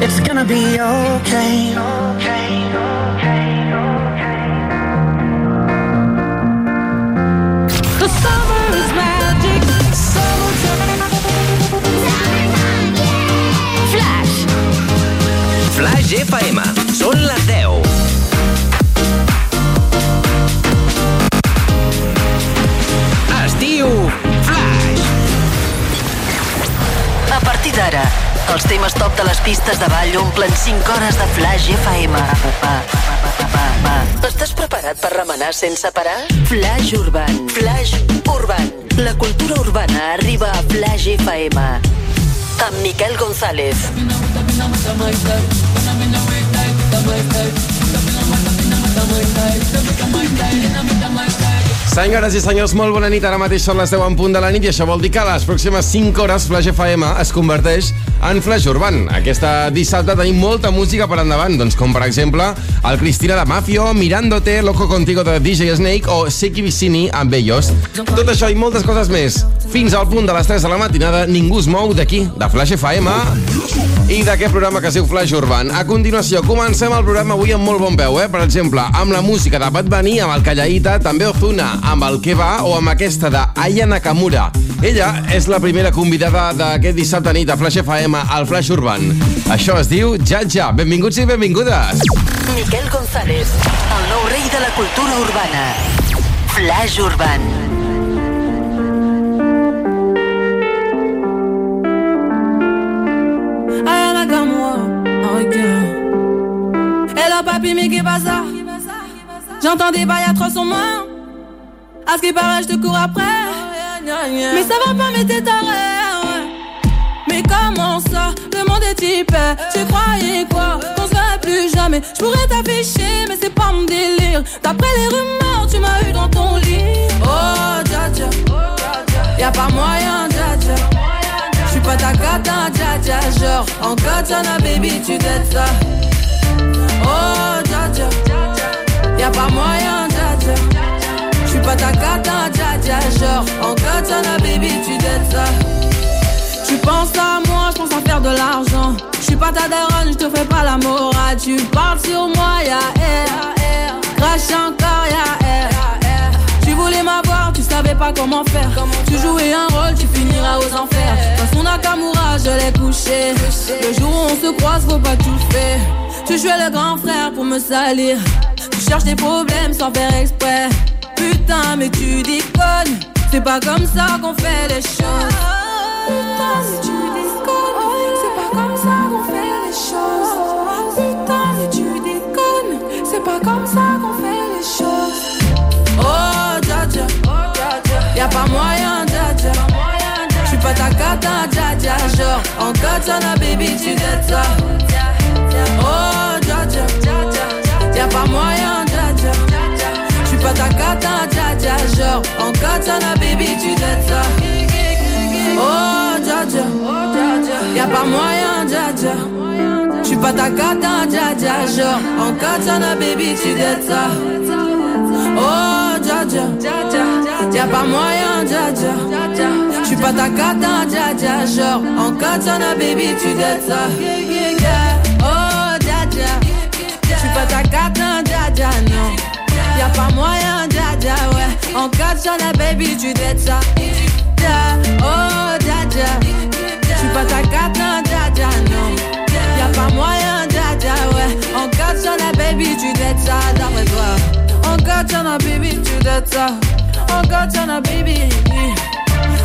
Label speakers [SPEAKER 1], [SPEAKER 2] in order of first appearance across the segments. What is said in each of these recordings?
[SPEAKER 1] It's gonna be okay. The summer is magic. Summertime.
[SPEAKER 2] Flash. Flash FM. Són les 10. Es diu Flash.
[SPEAKER 3] A partir d'ara, els temes top de les pistes de ball omplen 5 hores de Flash FM. Estàs preparat per remenar sense parar? Flash Urban. Flash Urban. La cultura urbana arriba a Flash FM. Amb Miquel González.
[SPEAKER 4] Senyores i senyors, molt bona nit. Ara mateix són les 10 en punt de la nit i això vol dir que les pròximes 5 hores Flash FM es converteix en Flash Urban. Aquesta dissabte tenim molta música per endavant, doncs com per exemple el Cristina de Mafio, Mirándote, Loco Contigo de DJ Snake o Seki Vicini amb Bellos. Tot això i moltes coses més. Fins al punt de les 3 de la matinada, ningú es mou d'aquí, de Flash FM i d'aquest programa que es diu Flash Urban. A continuació, comencem el programa avui amb molt bon peu, eh? Per exemple, amb la música de Bad Bunny, amb el Callaïta, també Ozuna, amb el Que va o amb aquesta de Aya Nakamura. Ella és la primera convidada d'aquest dissabte nit a Flash FM al Flash Urban. Això es diu Ja Ja. Benvinguts i benvingudes.
[SPEAKER 3] Miquel González, el nou rei de la cultura urbana. Flash Urban.
[SPEAKER 5] Aya Nakamura, oh yeah. Hello papi, mais pas ça J'entends des bails atroces sur moi. À ce qui paraît, je te cours après. Mais ça va pas, mais t'es taré. Mais comment ça Le monde est type. Tu croyais quoi Qu'on se verrait plus jamais. Je pourrais t'afficher, mais c'est pas mon délire. D'après les rumeurs, tu m'as eu dans ton lit. Oh, dja dja. Y'a pas moyen, dja dja. J'suis pas ta cata, dja dja. Genre, en katana, baby, tu t'aides ça. Oh, dja dja. Y'a pas moyen, dja dja. J'suis pas ta cata, dja dja. Genre, en katana, baby, tu t'aides ça. Tu penses à moi, je pense à faire de l'argent. Je suis pas ta daronne, je te fais pas la morale. Tu parles sur moi, y'a air. Crache encore, y'a air. Tu voulais m'avoir, tu savais pas comment faire. Tu jouais un rôle, tu finiras aux enfers. Dans son Nakamura, je l'ai couché. Le jour où on se croise, faut pas tout faire. Tu jouais le grand frère pour me salir. Tu cherches des problèmes sans faire exprès. Putain, mais tu déconnes. C'est pas comme ça qu'on fait les choses. En katana, baby, tu t'aides ça. Oh, dja dja. Y'a pas moyen, dja dja. J'suis pas ta cata, dja dja. Genre, en katana, baby, tu t'aides ça. Oh, dja. Y'a pas moyen, dja dja. J'suis pas ta cata, dja dja. Genre, en katana, baby, tu t'aides ça. Oh, dja dja. Y'a pas moyen, dja dja. J'suis pas ta cata, dja dja. Genre, en katana, baby, tu t'aides ça. Oh, dja dja. J'suis pas ta cata, dja dja, non. Y'a pas moyen, dja dja, ouais. En katana, baby, tu t'aides ça. Oh, dja Tu J'suis pas ta carte, non, dja dja, non Y'a pas moyen, dja dja, ouais. Encore sur la baby, tu dettes ça d'après toi. Encore sur la baby, tu dettes ça. Encore sur la baby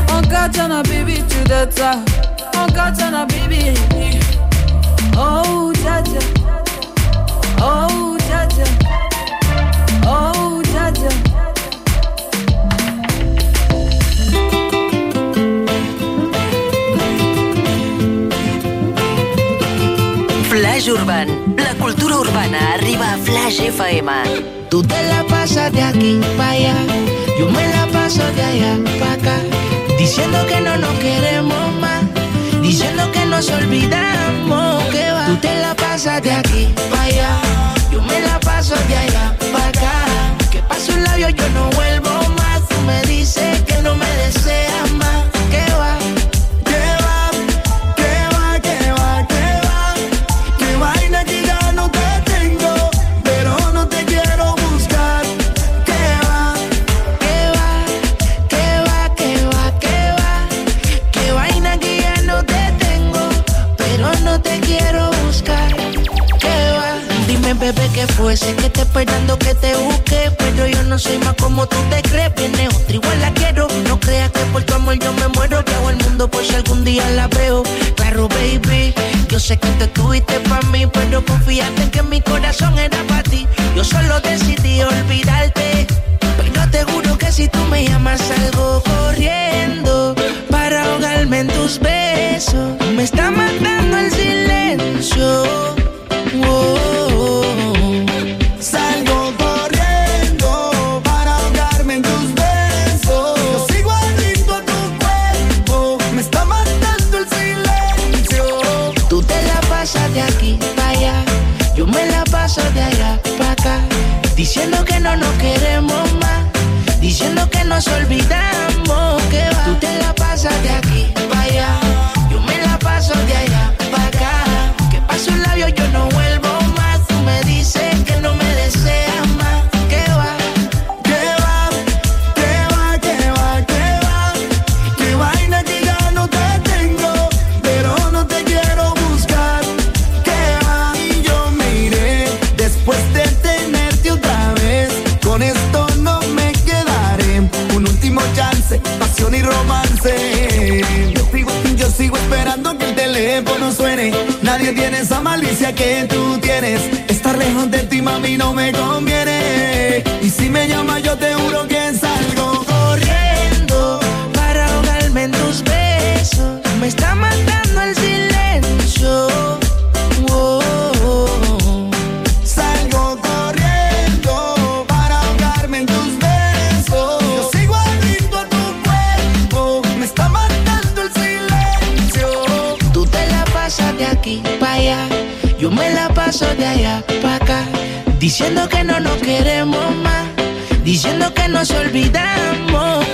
[SPEAKER 5] On Encore sur la baby, tu dettes ça. Encore sur la baby Oh, dja dja Oh,
[SPEAKER 3] Flash. La cultura urbana arriba a Flash FM.
[SPEAKER 6] Tú te la pasas de aquí para allá, yo me la paso de allá para acá, diciendo que no nos queremos más, diciendo que nos olvidamos que va. Tú te la pasas de aquí para allá, yo me la paso de allá para acá, que paso el labio yo no vuelvo más. Tú me dices que no me deseas veces que te esperando que te busque, pero yo no soy más como tú te crees. Viene otra igual la quiero. No creas que por tu amor yo me muero. Que hago el mundo por si algún día la veo. Claro, baby, yo sé que te tuviste para mí, pero confiaste en que mi corazón era para ti. Yo solo decidí olvidarte. Pero te juro que si tú me llamas salgo corriendo para ahogarme en tus besos nos olvidamos. tiempo no
[SPEAKER 7] suene. Nadie tiene esa malicia que tú tienes. Estar lejos de ti, mami, no me conviene. Y si me llamas, yo te juro que
[SPEAKER 6] diciendo que no nos queremos más, diciendo que nos olvidamos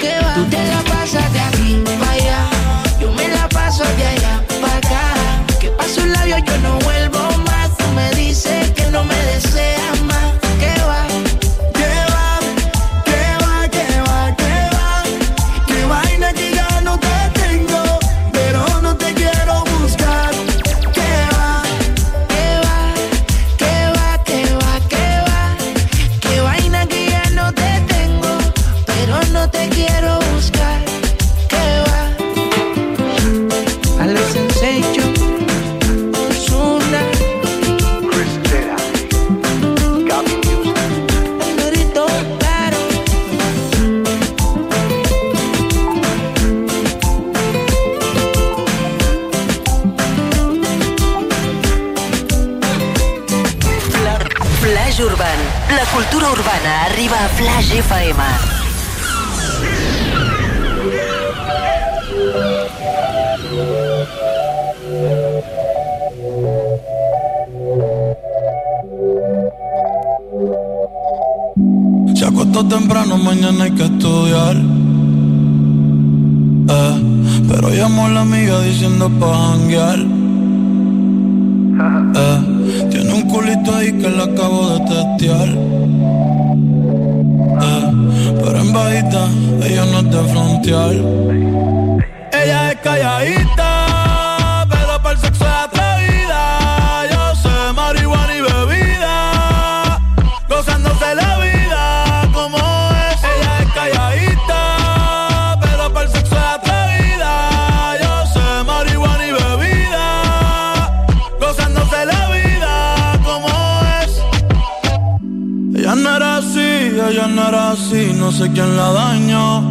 [SPEAKER 6] quien la
[SPEAKER 8] dañó.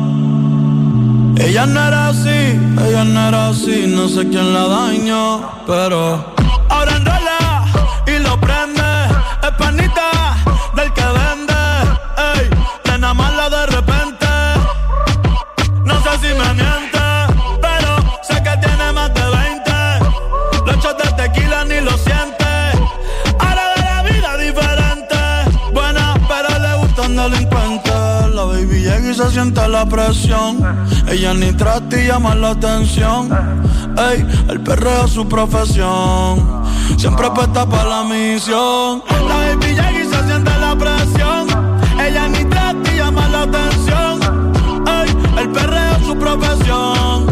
[SPEAKER 8] Ella no era así, ella no era así, no sé quién la dañó, pero ahora enrola y lo prende, es panita y se siente la presión. Ella ni trata y llama la atención. Ey, el perreo es su profesión. Siempre apuesta para la misión. La baby y se siente la presión. Ella ni trata y llama la atención. Ey, el perreo es su profesión.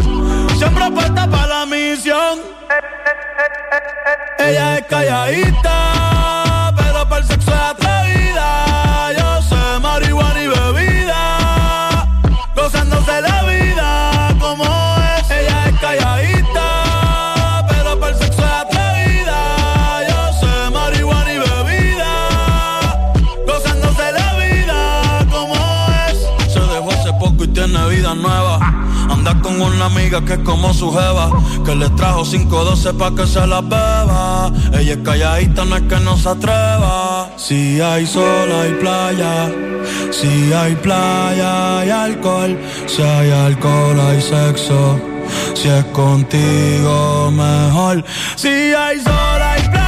[SPEAKER 8] Siempre apuesta para la misión. Ella es calladita amiga que es como su jeva, que le trajo 512 pa' que se la beba. Ella es calladita, no es que no se atreva. Si hay sol, hay playa. Si hay playa, hay alcohol. Si hay alcohol, hay sexo. Si es contigo, mejor. Si hay sol, hay playa.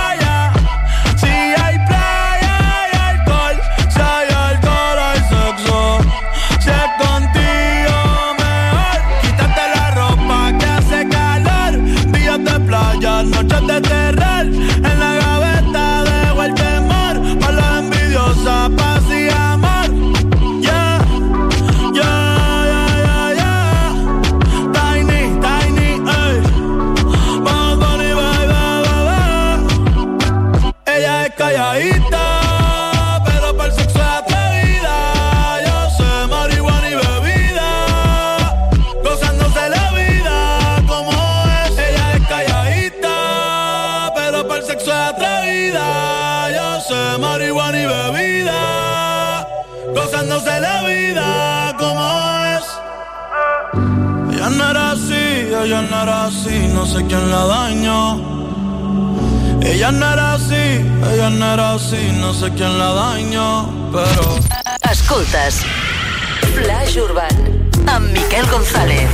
[SPEAKER 8] No sé quién la dañó. Ella no era así, ella no era así, no sé quién la dañó, pero...
[SPEAKER 3] Escoltes. Flash Urban amb Miquel González.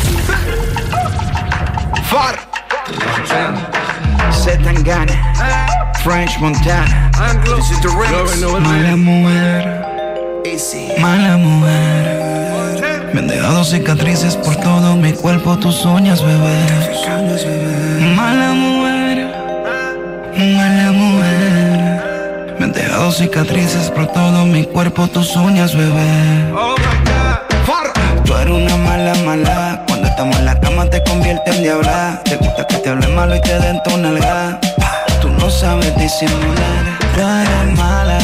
[SPEAKER 9] Far Setangana French Montana. This is the remix
[SPEAKER 10] Mala mujer,
[SPEAKER 9] Easy.
[SPEAKER 10] Mala mujer. Dejado cicatrices por todo mi cuerpo, tus uñas, bebé. Mala mujer, mala mujer. Me han dejado cicatrices por todo mi cuerpo, tus uñas, bebé. Tú eres una mala, mala. Cuando estamos en la cama te convierte en diabla. Te gusta que te hable malo y te den tu nalga. Tú no sabes disimular. Tú eres mala,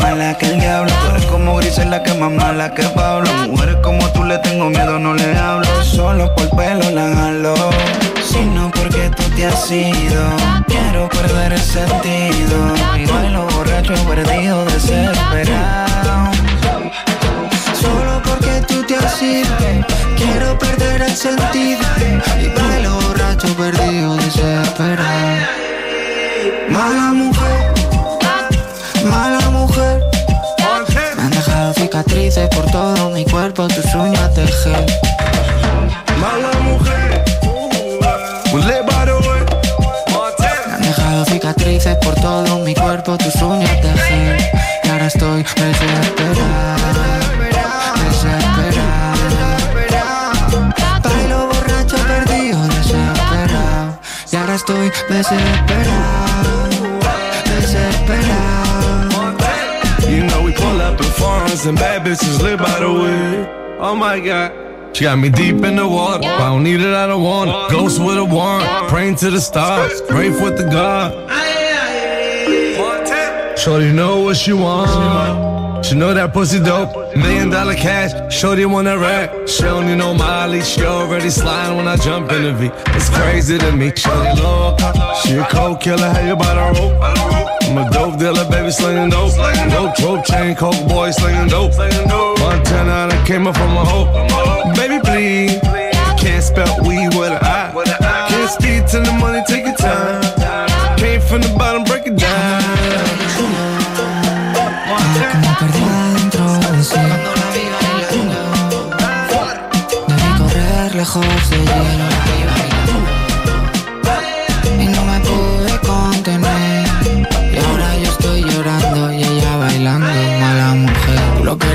[SPEAKER 10] mala que el diablo. Tú eres como Grisela que más mala que Pablo. Mujeres como tú le tengo miedo, no le hablo. Solo por pelo la jalo. Sino porque tú te has ido. Quiero perder el sentido. Y bailo borracho, perdido, desesperado. Solo porque tú te has ido Quiero perder el sentido Y bailo borracho perdido desesperado cicatrices por todo mi cuerpo Tus uñas de gel
[SPEAKER 9] Mala mujer by the way
[SPEAKER 10] Me han dejado cicatrices por todo mi cuerpo Tus uñas de gel Y ahora estoy desesperado Desesperado. Bailo borracho perdido desesperado. Y ahora estoy desesperado
[SPEAKER 9] foreigns and bad bitches live by the way Oh my god she got me deep in the water. I don't need it, I don't want it. Ghost with a warrant. Praying to the stars. Pray for the God. Shorty know what she want. She know that pussy dope. Million dollar cash. Shorty wanna rap. She don't need no Molly. She already sliding when I jump in the V. It's crazy to me. Shorty loca. She a cold killer. How you about to rope? I'm a dope dealer, baby, slinging dope. Dope, dope chain, coke boy, slinging dope. Montana, I came up from a hoe. Baby, please. Can't spell weed with an I. Can't speed to the money, take your time. Came from the bottom, break it down.
[SPEAKER 10] Como perdida dentro de sí Debí correr lejos de hielo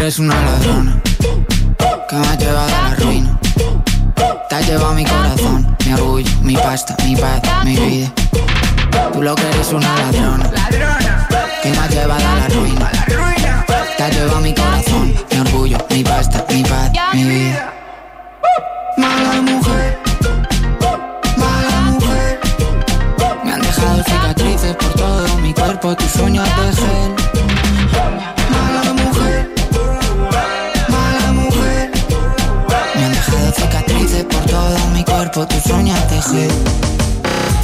[SPEAKER 10] eres una ladrona Que me ha llevado a la ruina. Te has llevado mi corazón, mi orgullo, mi pasta, mi paz, mi vida. Tú lo que eres una ladrona Que me ha llevado a la ruina. Te has llevado mi corazón, mi orgullo, mi pasta, mi paz, mi vida. Mala mujer Mala mujer. Me han dejado cicatrices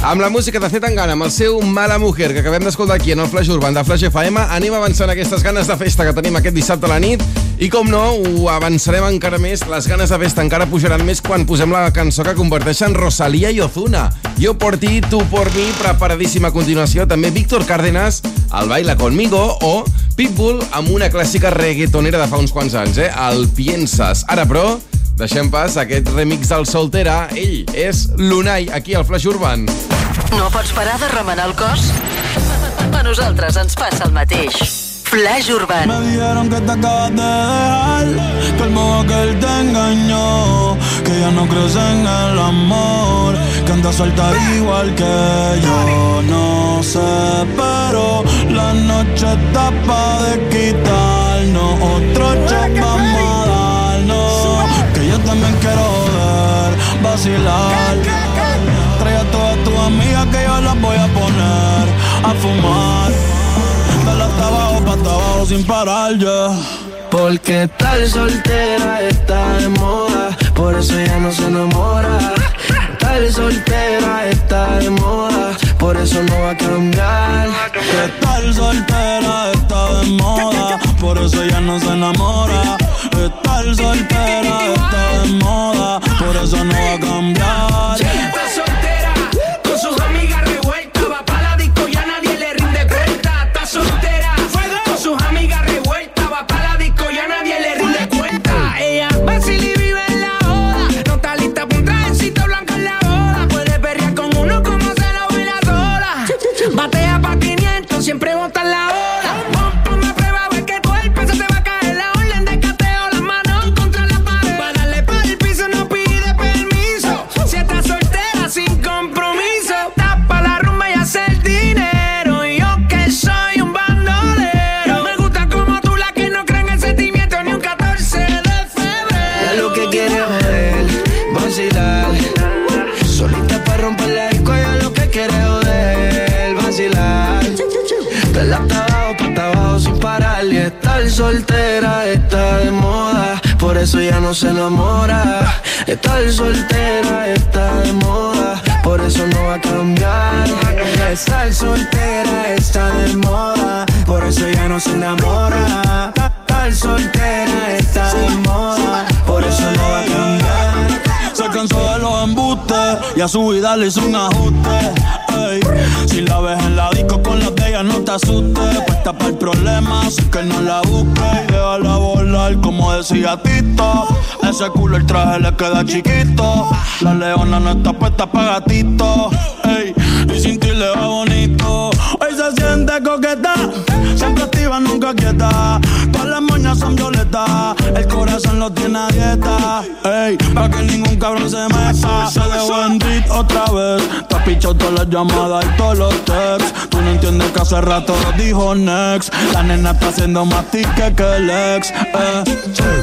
[SPEAKER 4] Amb la música de Zetangana, amb el seu Mala Mujer, que acabem d'escoltar aquí en el Flash Urban de Flash FM, anem avançant aquestes ganes de festa que tenim aquest dissabte a la nit i, com no, ho avançarem encara més. Les ganes de festa encara pujaran més quan posem la cançó que converteixen Rosalía i Ozuna. Jo por ti, tu por mi, preparadíssima a continuació. També Víctor Cárdenas, el Baila Conmigo, o Pitbull amb una clàssica reggaetonera de fa uns quants anys, eh? El Piensas. Ara, però, deixem pas aquest remix del Soltera. Ell és l'Unai, aquí al Flash Urban.
[SPEAKER 3] No pots parar de remenar el cos? A nosaltres ens passa el mateix. Flash Urban.
[SPEAKER 8] Me dijeron que te acabas de dejar, que el modo que él te engañó, que ya no crees en el amor, que andas suelta igual que yo. No sé, pero la noche está pa' de quitarnos, otro shot también quiero ver, vacilar. Trae a todas tus amigas que yo las voy a poner a fumar. Dale hasta abajo, pa' hasta abajo sin parar ya.
[SPEAKER 11] Porque tal soltera está de moda, por eso ya no se enamora. Tal soltera está de moda, por eso no va a cambiar.
[SPEAKER 8] Que tal soltera está de moda, por eso ya no se enamora. Estar soltera a su vida le hizo un ajuste. Ey, si la ves en la disco con la de ella, no te asustes. Puesta para el problema, así que no la busques y déjala volar, como decía Tito. Ese culo el traje le queda chiquito. La leona no está puesta para gatito. Ey, y sin ti le va bonito. Hoy se siente coqueta, siempre activa, nunca quieta. Todas las moñas son violetas, el corazón lo tiene a dieta. Ey, pa' que ningún cabrón se meta. Se dejó en beat otra vez. Te has todas las llamadas y todos los texts. Tú no entiendes que hace rato dijo next. La nena está haciendo más tique que el ex. Eh.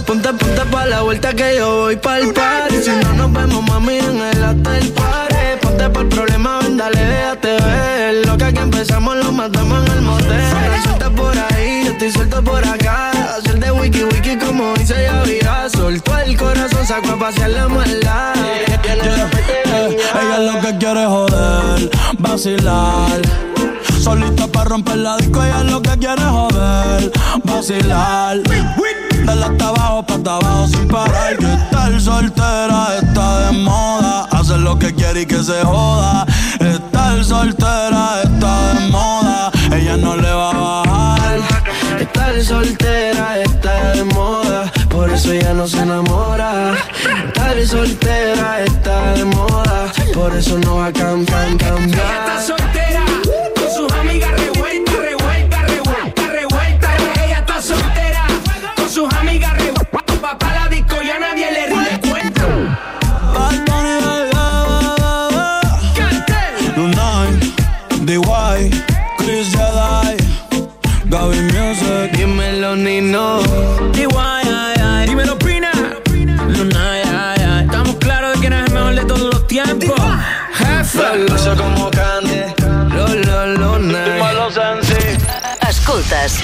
[SPEAKER 11] Ponte, ponte pa' la vuelta que yo voy pa'l party Si no nos vemos, mami, en el hotel party Ponte por el problema, ven, dale, déjate ver Lo que aquí empezamos lo matamos en el motel Suelta por ahí, yo estoy suelto por de wiki wiki como dice Yavira Soltó el corazón, sacó a pasear la maldad
[SPEAKER 8] Eh, Ella lo que quiere es joder, vacilar. Solita para romper la disco, ella lo que quiere es joder, vacilar. Dale hasta abajo, pa' hasta abajo sin parar. Que estar soltera está de moda. Hacer lo que quiere y que se joda. Estar soltera está de moda. Ella no le va a bajar.
[SPEAKER 11] Estar soltera está de moda, por eso ya no se enamora. Estar soltera está de moda, por eso no va a cambiar,
[SPEAKER 12] Ella está
[SPEAKER 11] cambiar.
[SPEAKER 12] soltera,
[SPEAKER 11] Fabuloso como Candy. Lo, lo, lo, night.
[SPEAKER 8] Malo Sensi.
[SPEAKER 3] Escoltes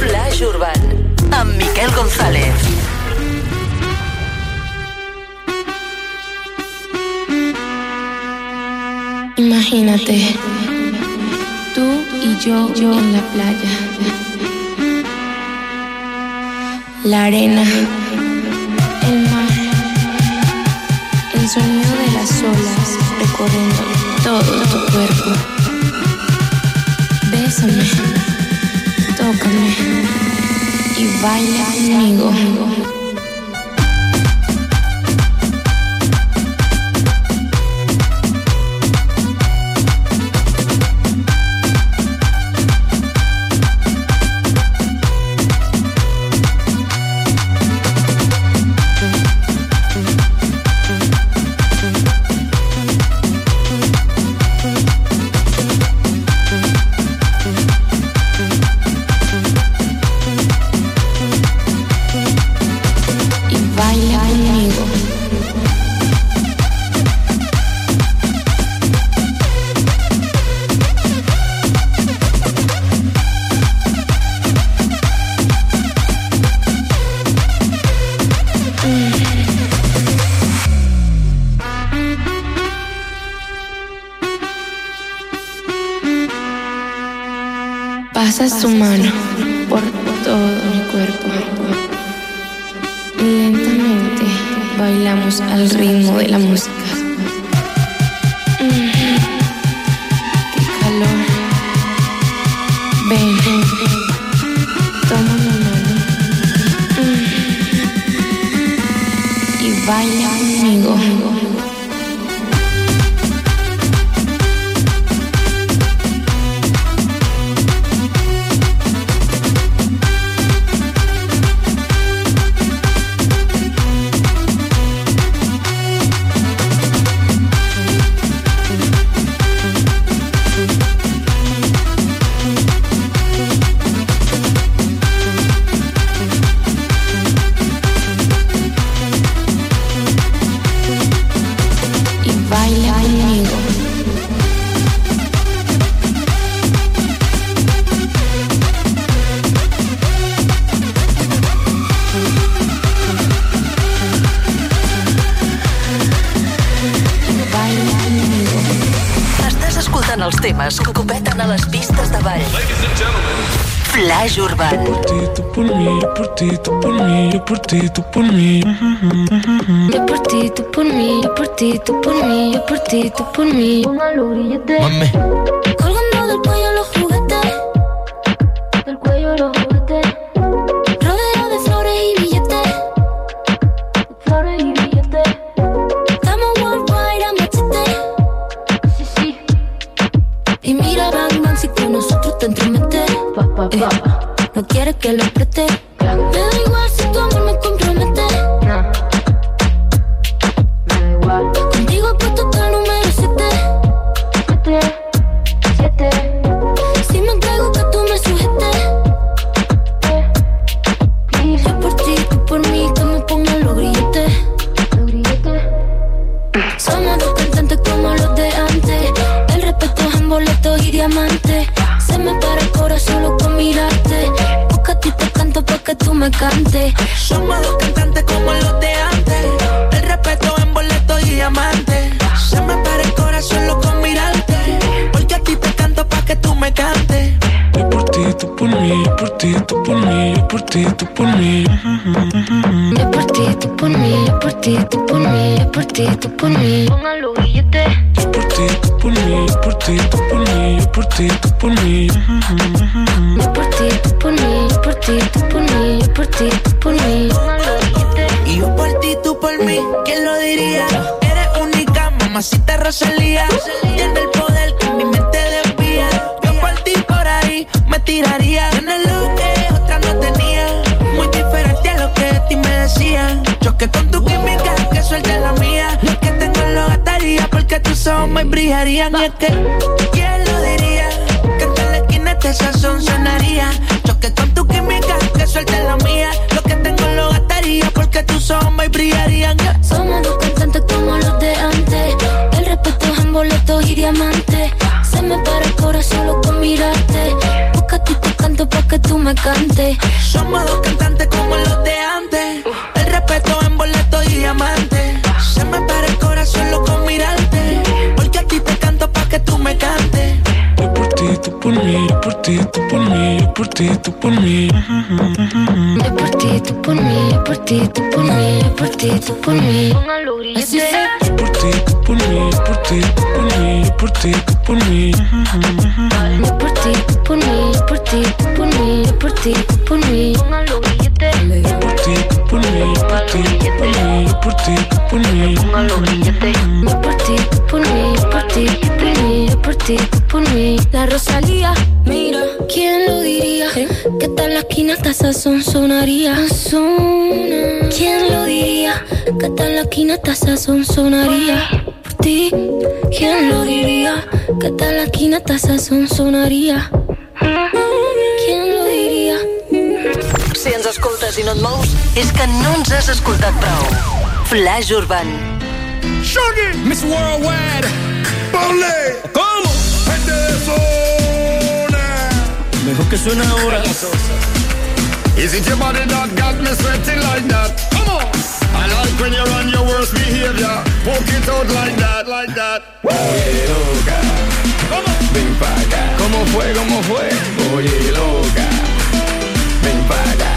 [SPEAKER 3] Flash Urban amb Miquel González.
[SPEAKER 13] Imagínate, tú y yo, yo en la playa. La arena, recorriendo todo tu cuerpo. Bésame, tócame y baila conmigo.
[SPEAKER 8] Ti, tú por mí. Yo por ti, tú por mí,
[SPEAKER 13] yo por ti, tú por mí, yo por ti, tú por mí. Póngalo grillete.
[SPEAKER 9] Mami.
[SPEAKER 13] Colgando del cuello los por mí,
[SPEAKER 8] yo por ti, tú por mí, yo por ti, tú por mí.
[SPEAKER 13] Póngalo billete.
[SPEAKER 8] Yo por ti, tú por mí, yo por ti, tú por mí, yo por ti, tú por mí.
[SPEAKER 13] Yo por ti, tú por mí, yo por ti, tú por mí, yo por ti, tú por mí. Póngalo billete.
[SPEAKER 6] Y yo por ti, tú por mí, ¿quién lo diría? Eres única, mamacita Rosalía. Tiene el poder que mi mente desvía. Yo por ti por ahí me tiraría. Tienes lo que otra no tenía. Muy diferente a lo que de ti me decían. Choque con tu química, que suelte la mía. Lo que tengo lo gastaría porque tus ojos me brillarían. Y es que, ¿quién lo diría? Que en la esquina este sazón sonaría. Choque con tu química, que suelte la mía. Lo que tengo lo gastaría porque tus ojos me brillarían.
[SPEAKER 13] Somos dos cantantes como los de antes. El respeto es en boletos y diamantes. Se me para el corazón solo con mirarte. Canto pa' que tú me cantes.
[SPEAKER 6] Somos dos cantantes como los de antes. El respeto en boleto y diamante. Se me para el corazón solo con mirarte. Porque a ti te canto pa' que tú me
[SPEAKER 14] por mí, yo por ti, tú por mí, yo por ti, tú por mí.
[SPEAKER 13] Yo por ti, tú por mí, yo por ti, tú por mí, yo por ti, tú por mí. Así fue.
[SPEAKER 14] Yo por ti, tú por mí, yo por ti, por mí, yo por ti, por mí.
[SPEAKER 13] Yo por ti, por mí, por ti, por mí, yo por ti, por mí.
[SPEAKER 14] Yo por ti, por mí, por ti, por mí, yo por ti, por mí.
[SPEAKER 13] Yo por ti, por mí, por ti, por mí, yo por ti, por mí. La Rosalía, mira, ¿quién lo diría? Que tal la esquina hasta sazón sonaría. ¿Quién lo diría? Que tal la esquina hasta sazón sonaría. Ti, ¿quién lo diría? Que tal la esquina hasta sazón sonaría. ¿Quién lo diría?
[SPEAKER 3] Si ens escoltes i no et mous, és que no ens has escoltat prou. Flash Urban.
[SPEAKER 15] Shaggy, Miss Worldwide. Ponle. ¿Cómo? Gente de zona. Mejor que suena ahora. Is it your body that got me sweating like that? Come on. I like when you're on your worst behavior. Walk it out like that, like that.
[SPEAKER 14] Oye, loca, ven pa' acá. ¿Cómo fue, cómo fue? Oye, loca, ven pa' acá.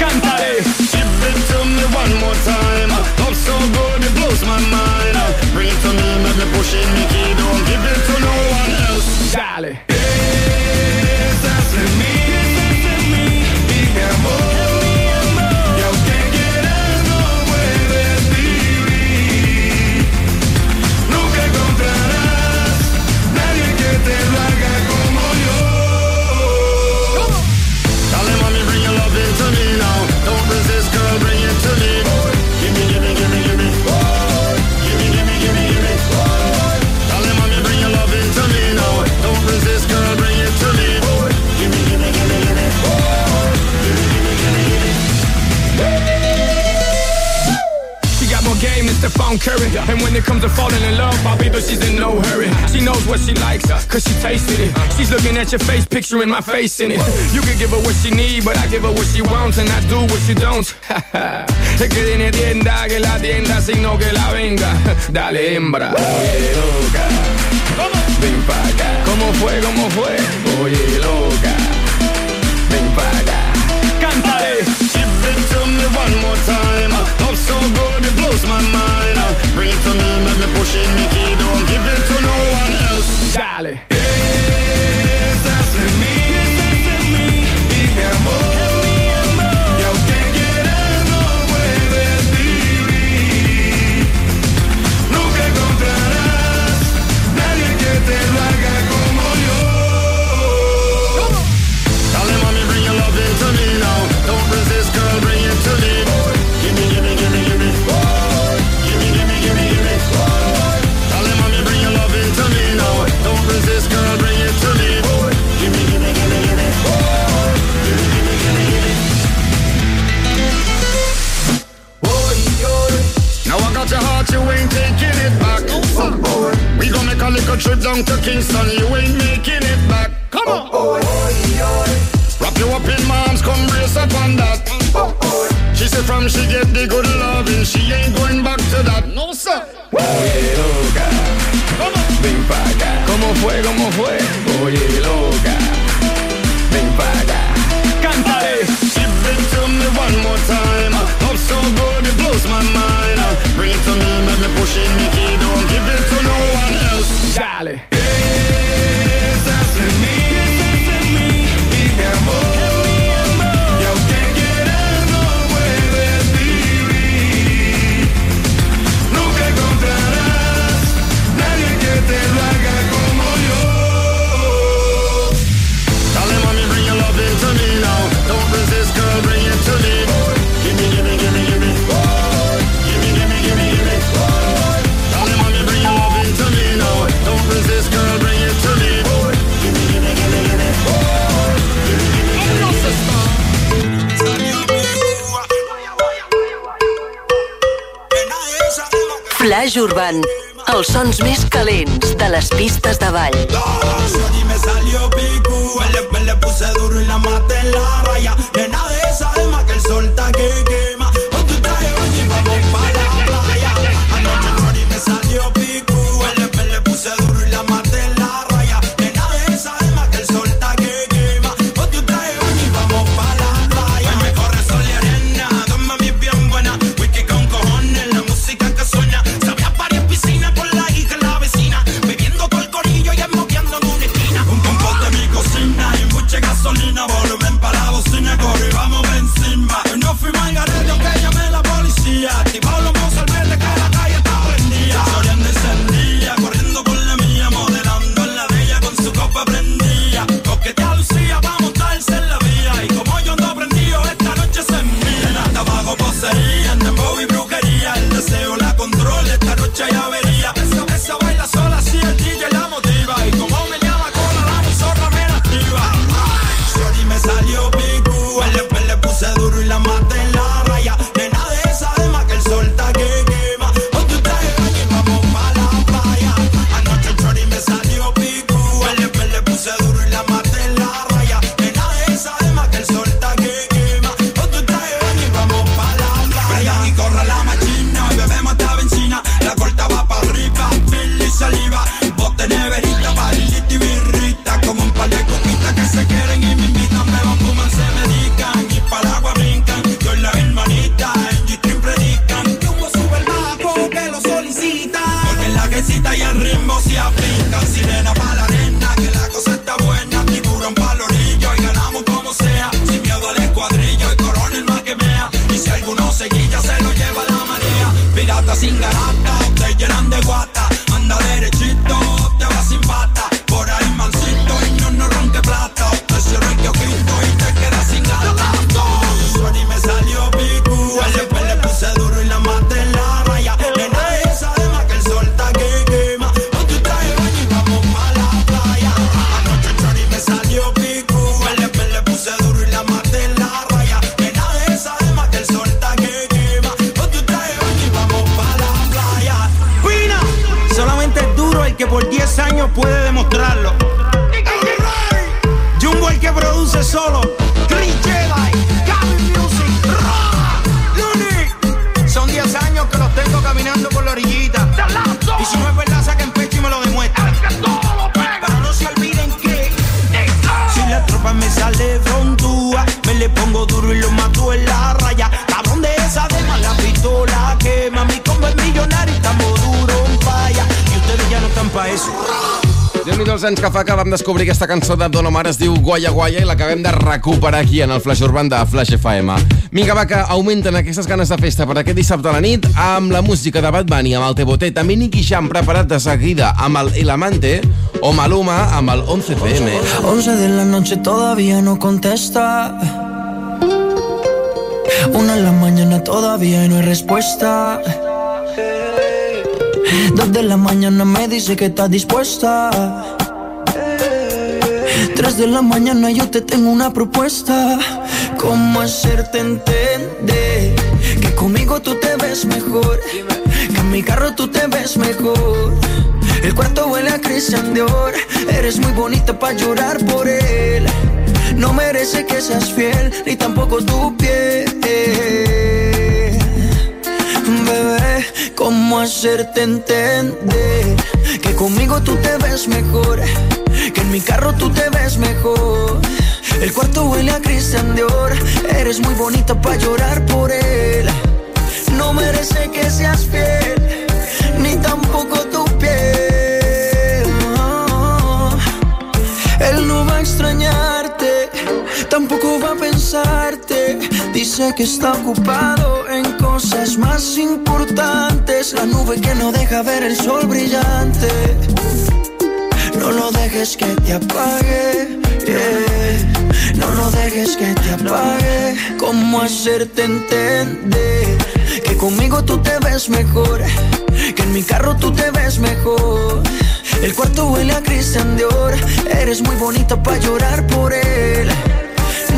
[SPEAKER 15] Cántale. Give it to me one more time. Love so good it blows my mind. Bring it to me, make me push it, make it. Don't give it to no one else.
[SPEAKER 14] Dale. Stephon Curry. And when it comes to falling in love, Bobby, but she's in no hurry. She knows what she likes, uh, cause she tasted it. She's looking at your face, picturing my face in it. You can give her what she need, but I give her what she wants, and I do what she don't. es que tiene tienda, que la tienda, sino que la venga. Dale, hembra. Oye, loca. Ven pa' acá. ¿Cómo fue, cómo fue? Oye, loca. Ven pa' acá.
[SPEAKER 3] Flash Urban. Els sons més calents de les pistes de ball.
[SPEAKER 16] Me puse duro y la maté en la raya. De esa alma que el sol está que quema.
[SPEAKER 4] Anys que fa que vam descobrir aquesta cançó de Don Omar es diu Guaya Guaya i l'acabem de recuperar aquí en el Flash Urban de Flash FM. Vinga, va, que augmenten aquestes ganes de festa per aquest dissabte a la nit amb la música de Bad Bunny, amb el Teboté, també Nicky Jam preparat de seguida amb el El Amante o Maluma amb el 11PM.
[SPEAKER 17] 11 de la noche todavía no contesta. Una en la mañana todavía no hay respuesta. Dos de la mañana me dice que está dispuesta. Tres de la mañana yo te tengo una propuesta. ¿Cómo hacerte entender que conmigo tú te ves mejor? Que en mi carro tú te ves mejor. El cuarto huele a Christian Dior. Eres muy bonita para llorar por él. No merece que seas fiel, ni tampoco tu piel. Bebé, ¿cómo hacerte entender que conmigo tú te ves mejor? Mi carro tú te ves mejor. El cuarto huele a Christian Dior. Eres muy bonita para llorar por él. No merece que seas fiel, ni tampoco tu piel. No. Él no va a extrañarte, tampoco va a pensarte. Dice que está ocupado en cosas más importantes. La nube que no deja ver el sol brillante. No lo dejes que te apague. No lo dejes que te apague. ¿Cómo hacerte entender que conmigo tú te ves mejor? Que en mi carro tú te ves mejor. El cuarto huele a Christian Dior. Eres muy bonita para llorar por él.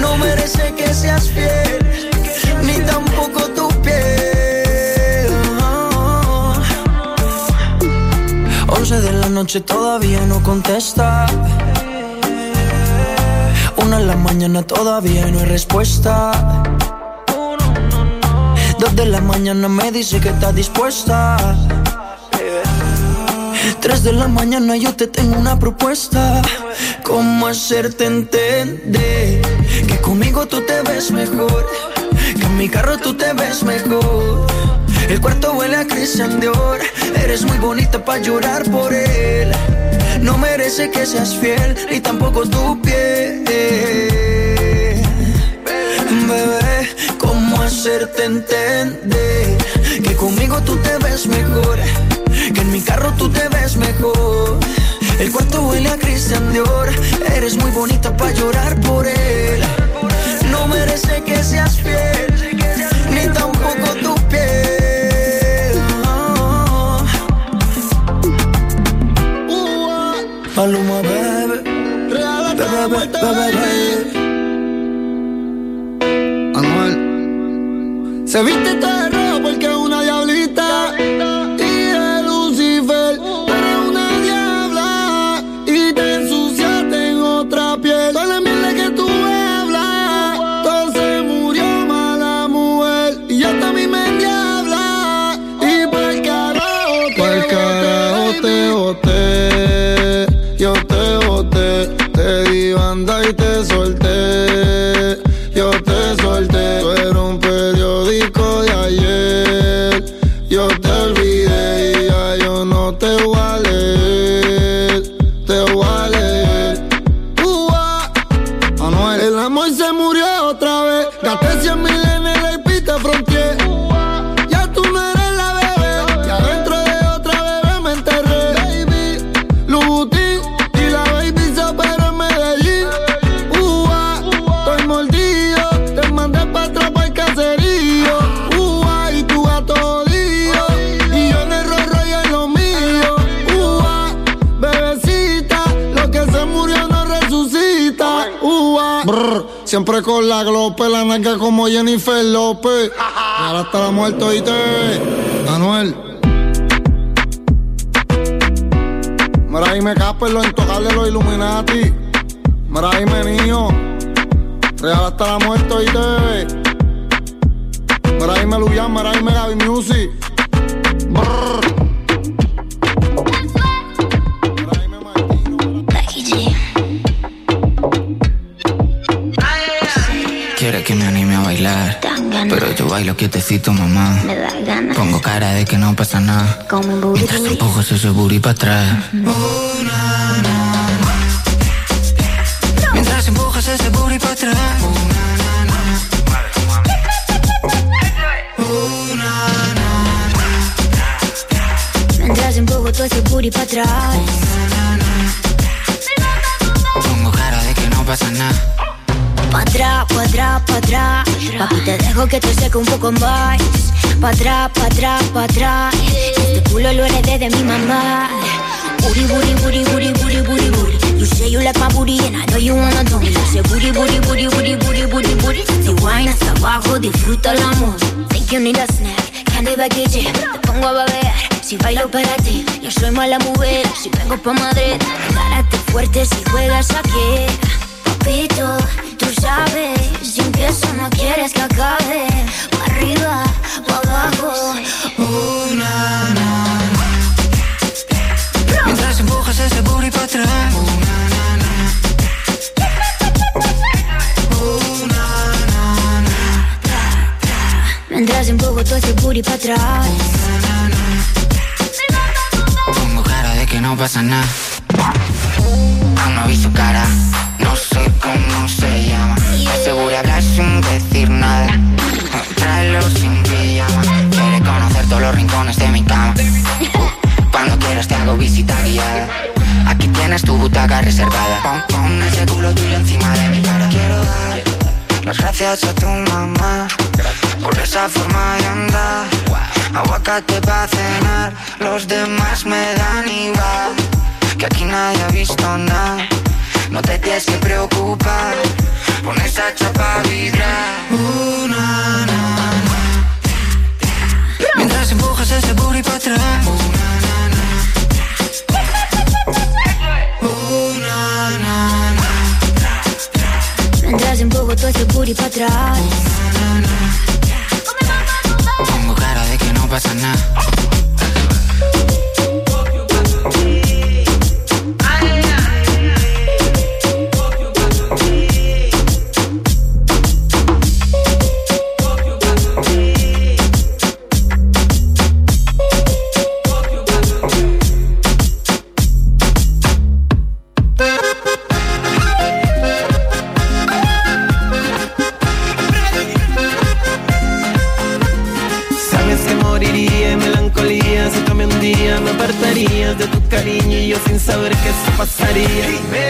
[SPEAKER 17] No merece que seas fiel, ni tampoco noche todavía no contesta. Una en la mañana todavía no hay respuesta. Dos de la mañana me dice que está dispuesta. Tres de la mañana yo te tengo una propuesta. ¿Cómo hacerte entender que conmigo tú te ves mejor? Que en mi carro tú te ves mejor. El cuarto huele a Christian Dior. Eres muy bonita para llorar por él. No merece que seas fiel, ni tampoco tu piel. Bebé, ¿cómo hacerte entender que conmigo tú te ves mejor? Que en mi carro tú te ves mejor. El cuarto huele a Christian Dior. Eres muy bonita para llorar por él. No merece que seas fiel, ni tampoco tu piel.
[SPEAKER 7] Anuel. Se viste todo
[SPEAKER 18] Brr, siempre con la glope, la nalga como Jennifer López. Y ahora está la muerte, oíste, Anuel. Mira ahí me capen los intocables, los Illuminati. Mira ahí me niño.
[SPEAKER 7] Real hasta la muerte y te bebé. Mira ahí me Luyan, mira ahí me Gaby Music.
[SPEAKER 10] Bailar. Pero yo bailo quietecito, mamá.
[SPEAKER 19] Me da ganas.
[SPEAKER 10] Pongo cara de que no pasa nada. Mientras empujas ese booty para atrás. Mientras empujas ese booty para atrás.
[SPEAKER 19] Mientras empujo todo ese booty para atrás.
[SPEAKER 10] Pongo cara de que no pasa nada.
[SPEAKER 19] Pa' atrás, pa' atrás, pa' atrás. Papi, te dejo que te seque un poco más. Pa' atrás, pa' atrás, pa' atrás. Este culo lo heredé de mi mamá. Booty, booty, booty, booty, booty, booty, booty. You say you like my booty and I know you wanna do me. Yo sé booty, booty, booty, booty, booty, booty, booty. Si wine hasta abajo, disfruta el amor. Think you need a snack, candy baguette. Te pongo a beber, si bailo para ti. Yo soy mala mujer, si vengo pa' Madrid. Párate fuerte si juegas aquí. Papito, tú sabes, si empiezo no quieres que acabe. Pa' arriba, pa' abajo. Una,
[SPEAKER 10] Mientras empujas ese booty para atrás.
[SPEAKER 19] Mientras empujo todo ese booty pa' atrás.
[SPEAKER 10] Pongo cara de que no pasa nada. Aún no vi su cara, no sé cómo se llama. Seguro hablar sin decir nada. Tráelo sin pijama. Quiere conocer todos los rincones de mi cama. Cuando quieras te hago visita guiada. Aquí tienes tu butaca reservada. Pon, pon ese culo tuyo encima de mi cara. Quiero dar las gracias a tu mamá por esa forma de andar. Aguacate para cenar, los demás me dan igual. Que aquí nadie ha visto nada. No te tienes que preocupar, pon esa chapa a vibrar. Uh, na, na, na. Mientras empujas ese booty para atrás. Uh, na, na, na. Uh.
[SPEAKER 19] Mientras empujo todo ese booty pa' atrás.
[SPEAKER 10] Pongo cara de que no pasa nada.
[SPEAKER 11] Saber que eso pasaría.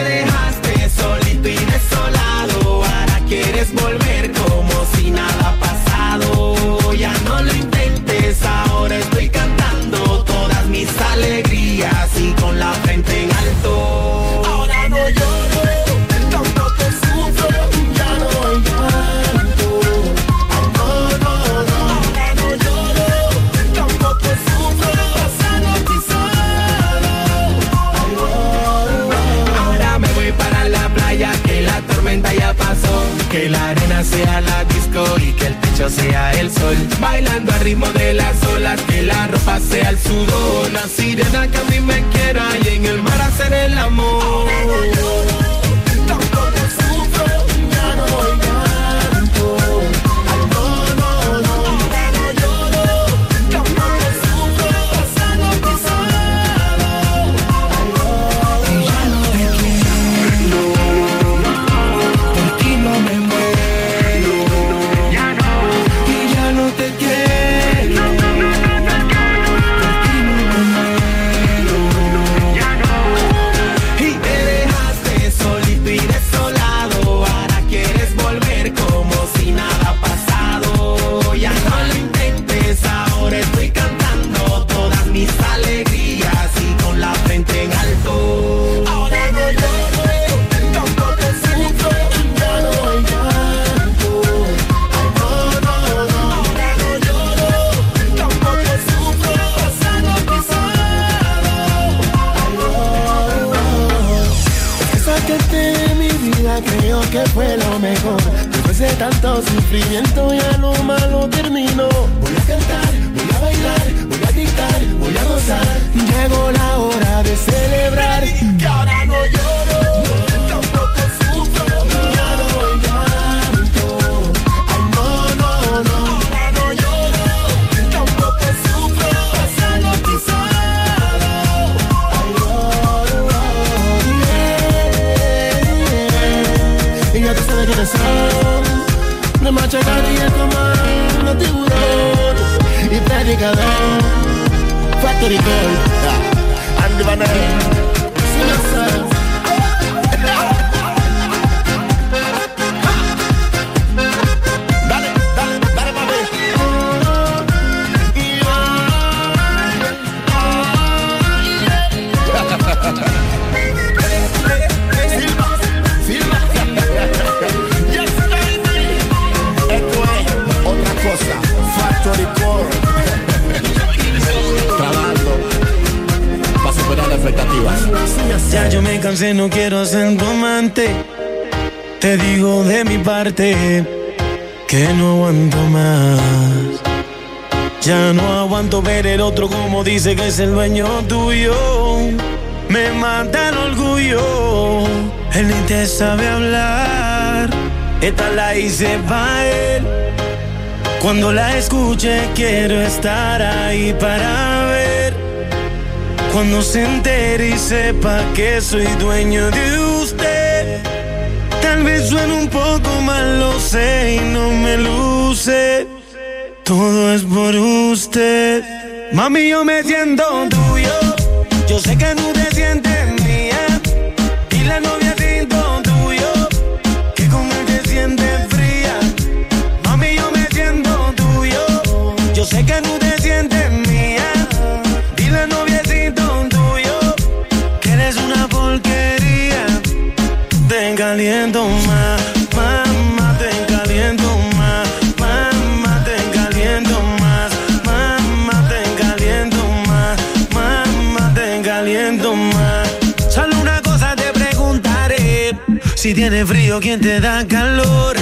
[SPEAKER 11] Que no
[SPEAKER 17] aguanto más. Ya no aguanto ver el otro como dice que es el dueño tuyo. Me mata el orgullo. Él ni te sabe hablar. Esta la hice para él. Cuando la escuche quiero estar ahí para ver. Cuando se entere y sepa que soy dueño de. Tal vez suene un poco mal, lo sé y no me luce. Todo es por usted. Mami, yo me siento tuyo. Yo sé que tú te sientes caliento más, mamá, te caliento más, mamá, te caliento más, mamá, te caliento más, mamá, te caliento más. Solo una cosa te preguntaré, si tienes frío, ¿quién te da calor?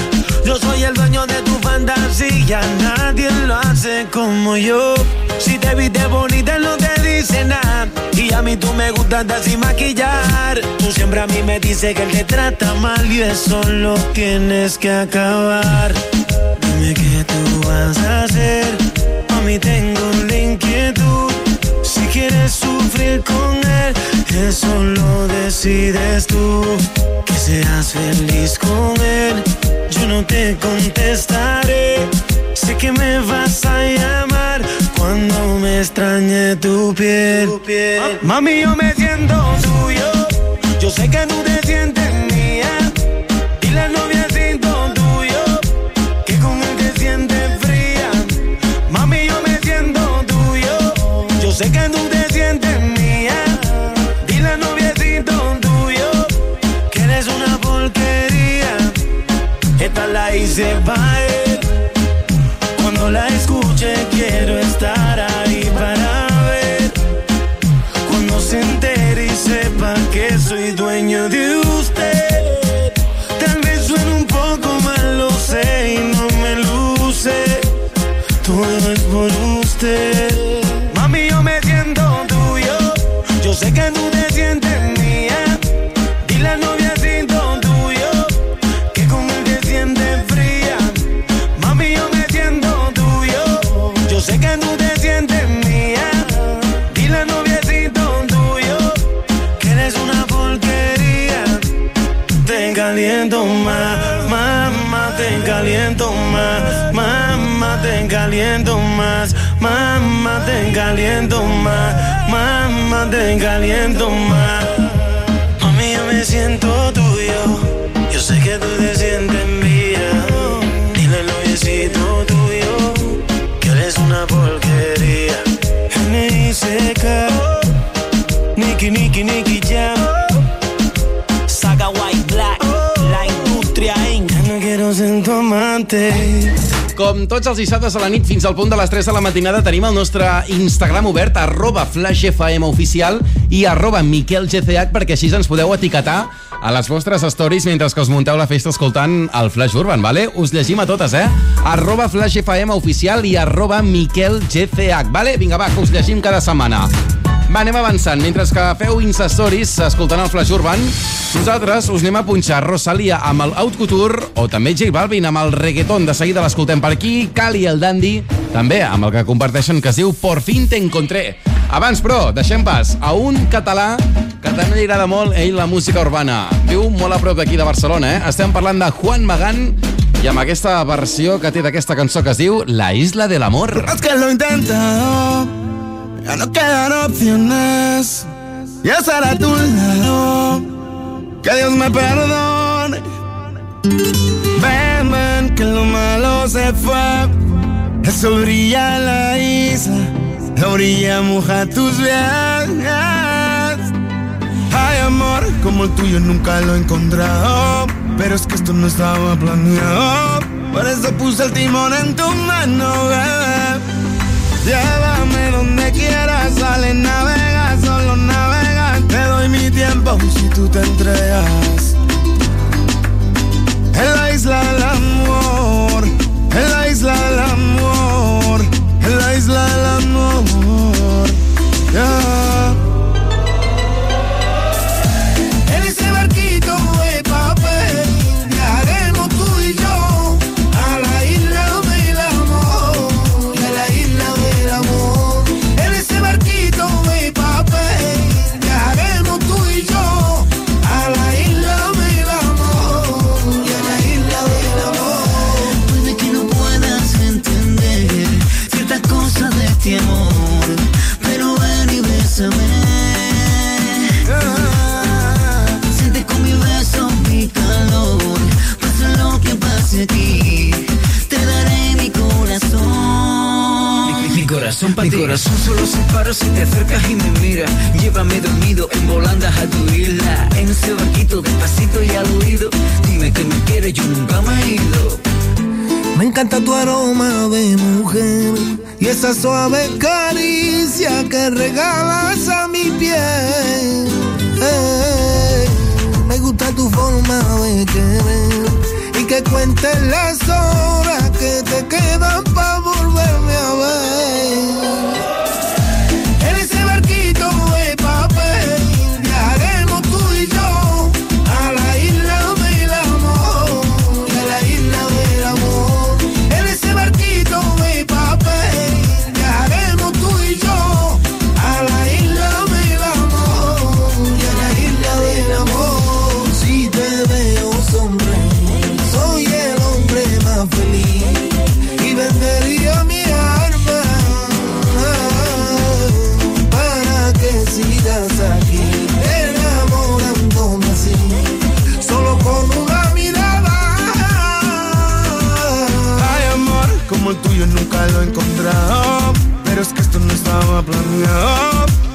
[SPEAKER 17] Yo soy el dueño de tu fantasía, nadie lo hace como yo. Si te viste bonita, no te dice nada. Y a mí tú me gustas andar sin maquillar. Tú siempre a mí me dices que él te trata mal y eso lo tienes que acabar. Dime qué tú vas a hacer. A mí tengo la inquietud. Si quieres sufrir con él, eso lo decides tú. Seas feliz con él, yo no te contestaré. Sé que me vas a llamar cuando me extrañe tu piel. Mami, yo me siento tuyo. Yo sé que tú te sientes mía. Y la novia Esta la hice pa' él. Cuando la escuche quiero estar ahí para ver. Cuando se entere y sepa que soy dueño de usted. Tal vez suene un poco mal, lo sé y no me luce. Todo es por usted. Caliento más, mamá, te caliento más, mamá, te caliento más. Mami, yo me siento tuyo, yo sé que tú te sientes mía. Dile al noviecito tuyo que eres una porquería. N.I.C.K. Nicky, Nicky, Nicky Jam. Saga White Black, la industria Inc. No quiero ser tu amante.
[SPEAKER 4] Com tots els dissabtes a la nit fins al punt de les 3 de la matinada tenim el nostre Instagram obert arroba flashfmoficial i arroba miquelgch perquè així ens podeu etiquetar a les vostres stories mentre que us munteu la festa escoltant el Flash Urban, vale? Us llegim a totes, eh? Arroba Flash FM oficial i arroba Miquel GCH, vale? Vinga, va, que us llegim cada setmana. Va, anem avançant. Mentre que feu Insta-stories escoltant el Flash Urban, nosaltres us anem a punxar Rosalia amb el Haute Couture o també J Balvin amb el reggaeton. De seguida l'escoltem per aquí. Cali el Dandy, també amb el que comparteixen que es diu Por fin te encontré. Abans, però, deixem pas a un català que també li agrada molt ell la música urbana. Viu molt a prop d'aquí de Barcelona, eh? Estem parlant de Juan Magán i amb aquesta versió que té d'aquesta cançó que es diu La Isla del Amor.
[SPEAKER 20] Es que lo he intentado, ya no quedan opciones. Y estar a tu lado, que Dios me perdone. Ven, ven, que lo malo se fue. El sol brilla la isla, la orilla moja tus viajes. Hay amor como el tuyo nunca lo he encontrado. Pero es que esto no estaba planeado. Por eso puse el timón en tu mano, bebé. Llévame donde quieras, sale, navega, solo navega. Te doy mi tiempo si tú te entregas. En la isla del amor, en la isla del amor, en la isla del amor.
[SPEAKER 21] Mi corazón
[SPEAKER 22] solo se para si te acercas y me miras. Llévame dormido en volandas a tu isla. En ese barquito despacito y al oído. Dime que me quieres, yo nunca me he ido.
[SPEAKER 20] Me encanta tu aroma de mujer y esa suave caricia que regalas a mi piel. Eh, me gusta tu forma de querer y que cuentes las horas que te quedan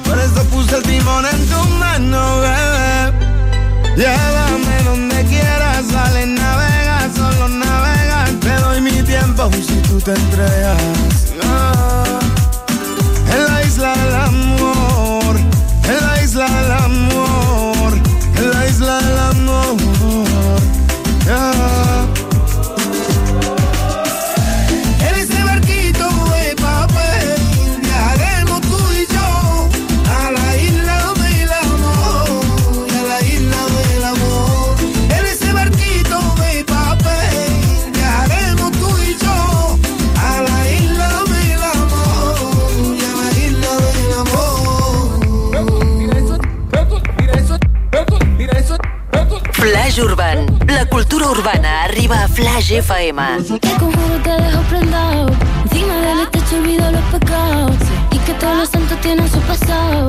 [SPEAKER 20] Por eso puse el timón en tu mano, bebé. Llévame donde quieras, sale, navega, solo navega. Te doy mi tiempo si tú te entregas.
[SPEAKER 3] Cultura urbana arriba a Flash FM.
[SPEAKER 13] Te conjuro te dejo prendado. Encima del techo olvido los pecados. Y que todos los santos tienen su pasado.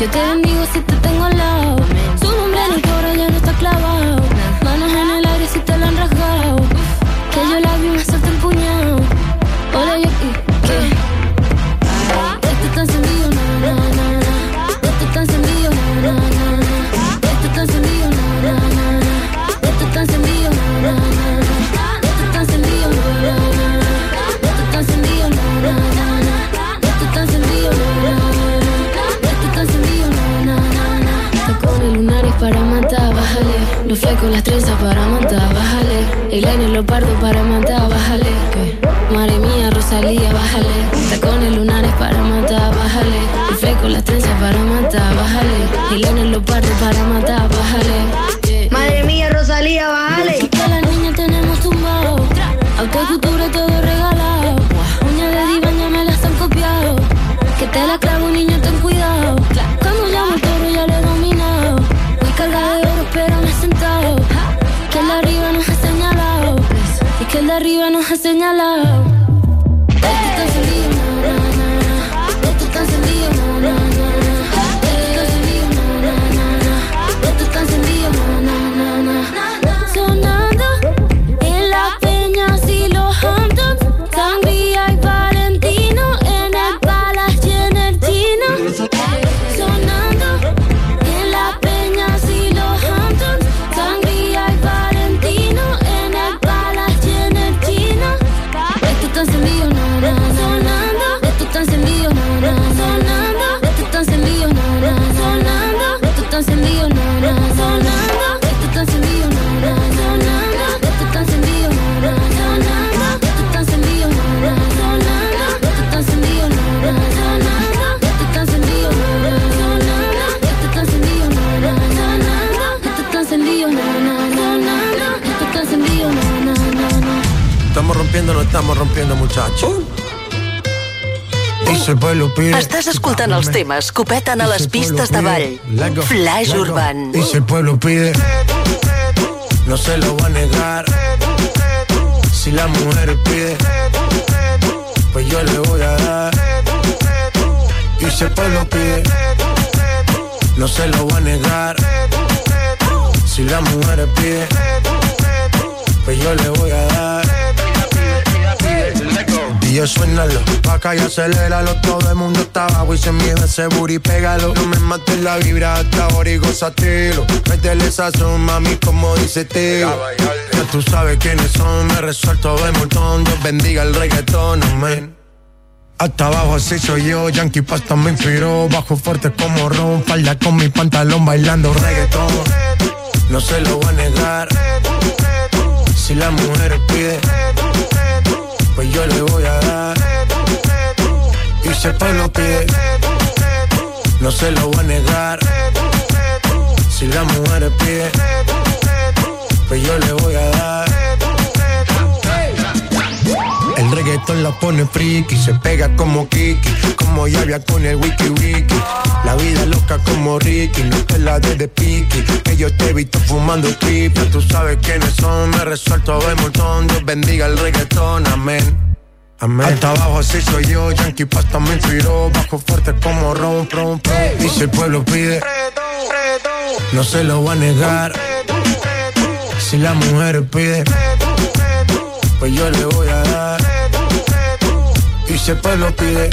[SPEAKER 13] Yo te bendigo si te tengo al lado. Su nombre en el coro ya no está clavado.
[SPEAKER 3] Estàs escoltant els temes que peten a les pistes de ball. Flash. Urban.
[SPEAKER 23] Y si el pueblo pide, no se lo va a negar. Si la mujer pide, pues yo le voy a dar. Y si el pueblo pide, no se lo va a negar. Si la mujer pide, pues yo le voy a dar. Y yo suénalo, pa' acá y aceléralo. Todo el mundo está abajo y se mide ese booty, pégalo. No me mates la vibra hasta ahora y gózatelo. Métele sazón, mami, como dice Teo Ya tú sabes quiénes son, me resuelto de montón. Dios bendiga el reggaetón, amén. Hasta abajo así soy yo, Yankee Pasta me inspiró Bajo fuerte como Ron, falda con mi pantalón bailando reggaetón. No se lo voy a negar. Si la mujer pide pues yo le voy a dar. Y si el pueblo pide, no se lo voy a negar. Si la mujer pide, pues yo le voy a dar. El reggaetón la pone friki, se pega como Kiki, como Yavia con el wiki wiki. La vida loca como Ricky, no te la de de piqui. Que yo te he visto fumando triple, tú sabes quiénes son, me resuelto de montón. Dios bendiga el reggaetón, amén. Amén. Hasta abajo así soy yo, Yankee Pasta me inspiró, bajo fuerte como ron, ron, ron. Y si el pueblo pide, no se lo va a negar. Si la mujer pide, pues yo le voy a dar. Y si el pueblo pide,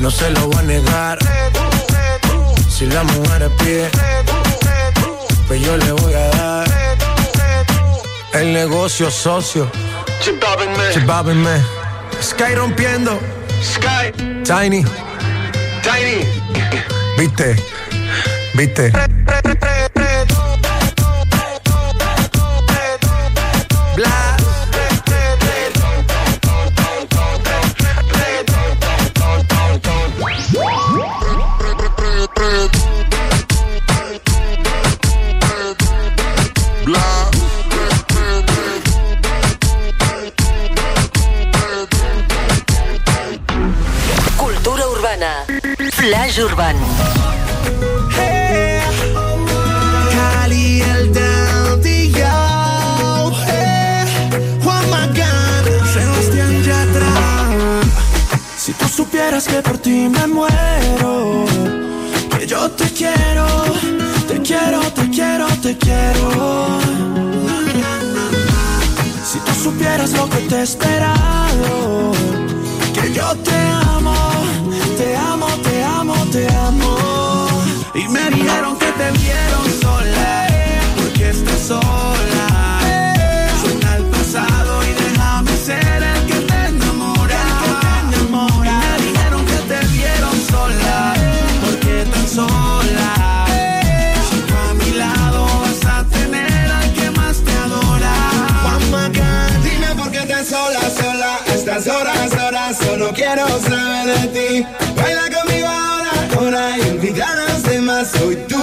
[SPEAKER 23] no se lo va a negar. Si la mujer pide, pues yo le voy a dar. El negocio socio. Chibabin me. Sky rompiendo. Sky. Tiny. Tiny. Viste. Viste.
[SPEAKER 17] Yatra. Si tú supieras que por ti me muero, que yo te quiero, te quiero, te quiero, te quiero. Si tú supieras lo que te he esperado, que yo te amo, Y me dijeron que te vieron sola, porque estás sola. Suena al pasado y déjame ser el que te enamora. Y me dijeron que te vieron sola, porque tan sola. A mi lado vas a tener al que más te adora. Juan dime por qué estás sola, sola.
[SPEAKER 20] Estas horas, horas, solo quiero saber de ti. Baila conmigo
[SPEAKER 17] ahora, ahora, invítame soy tuyo,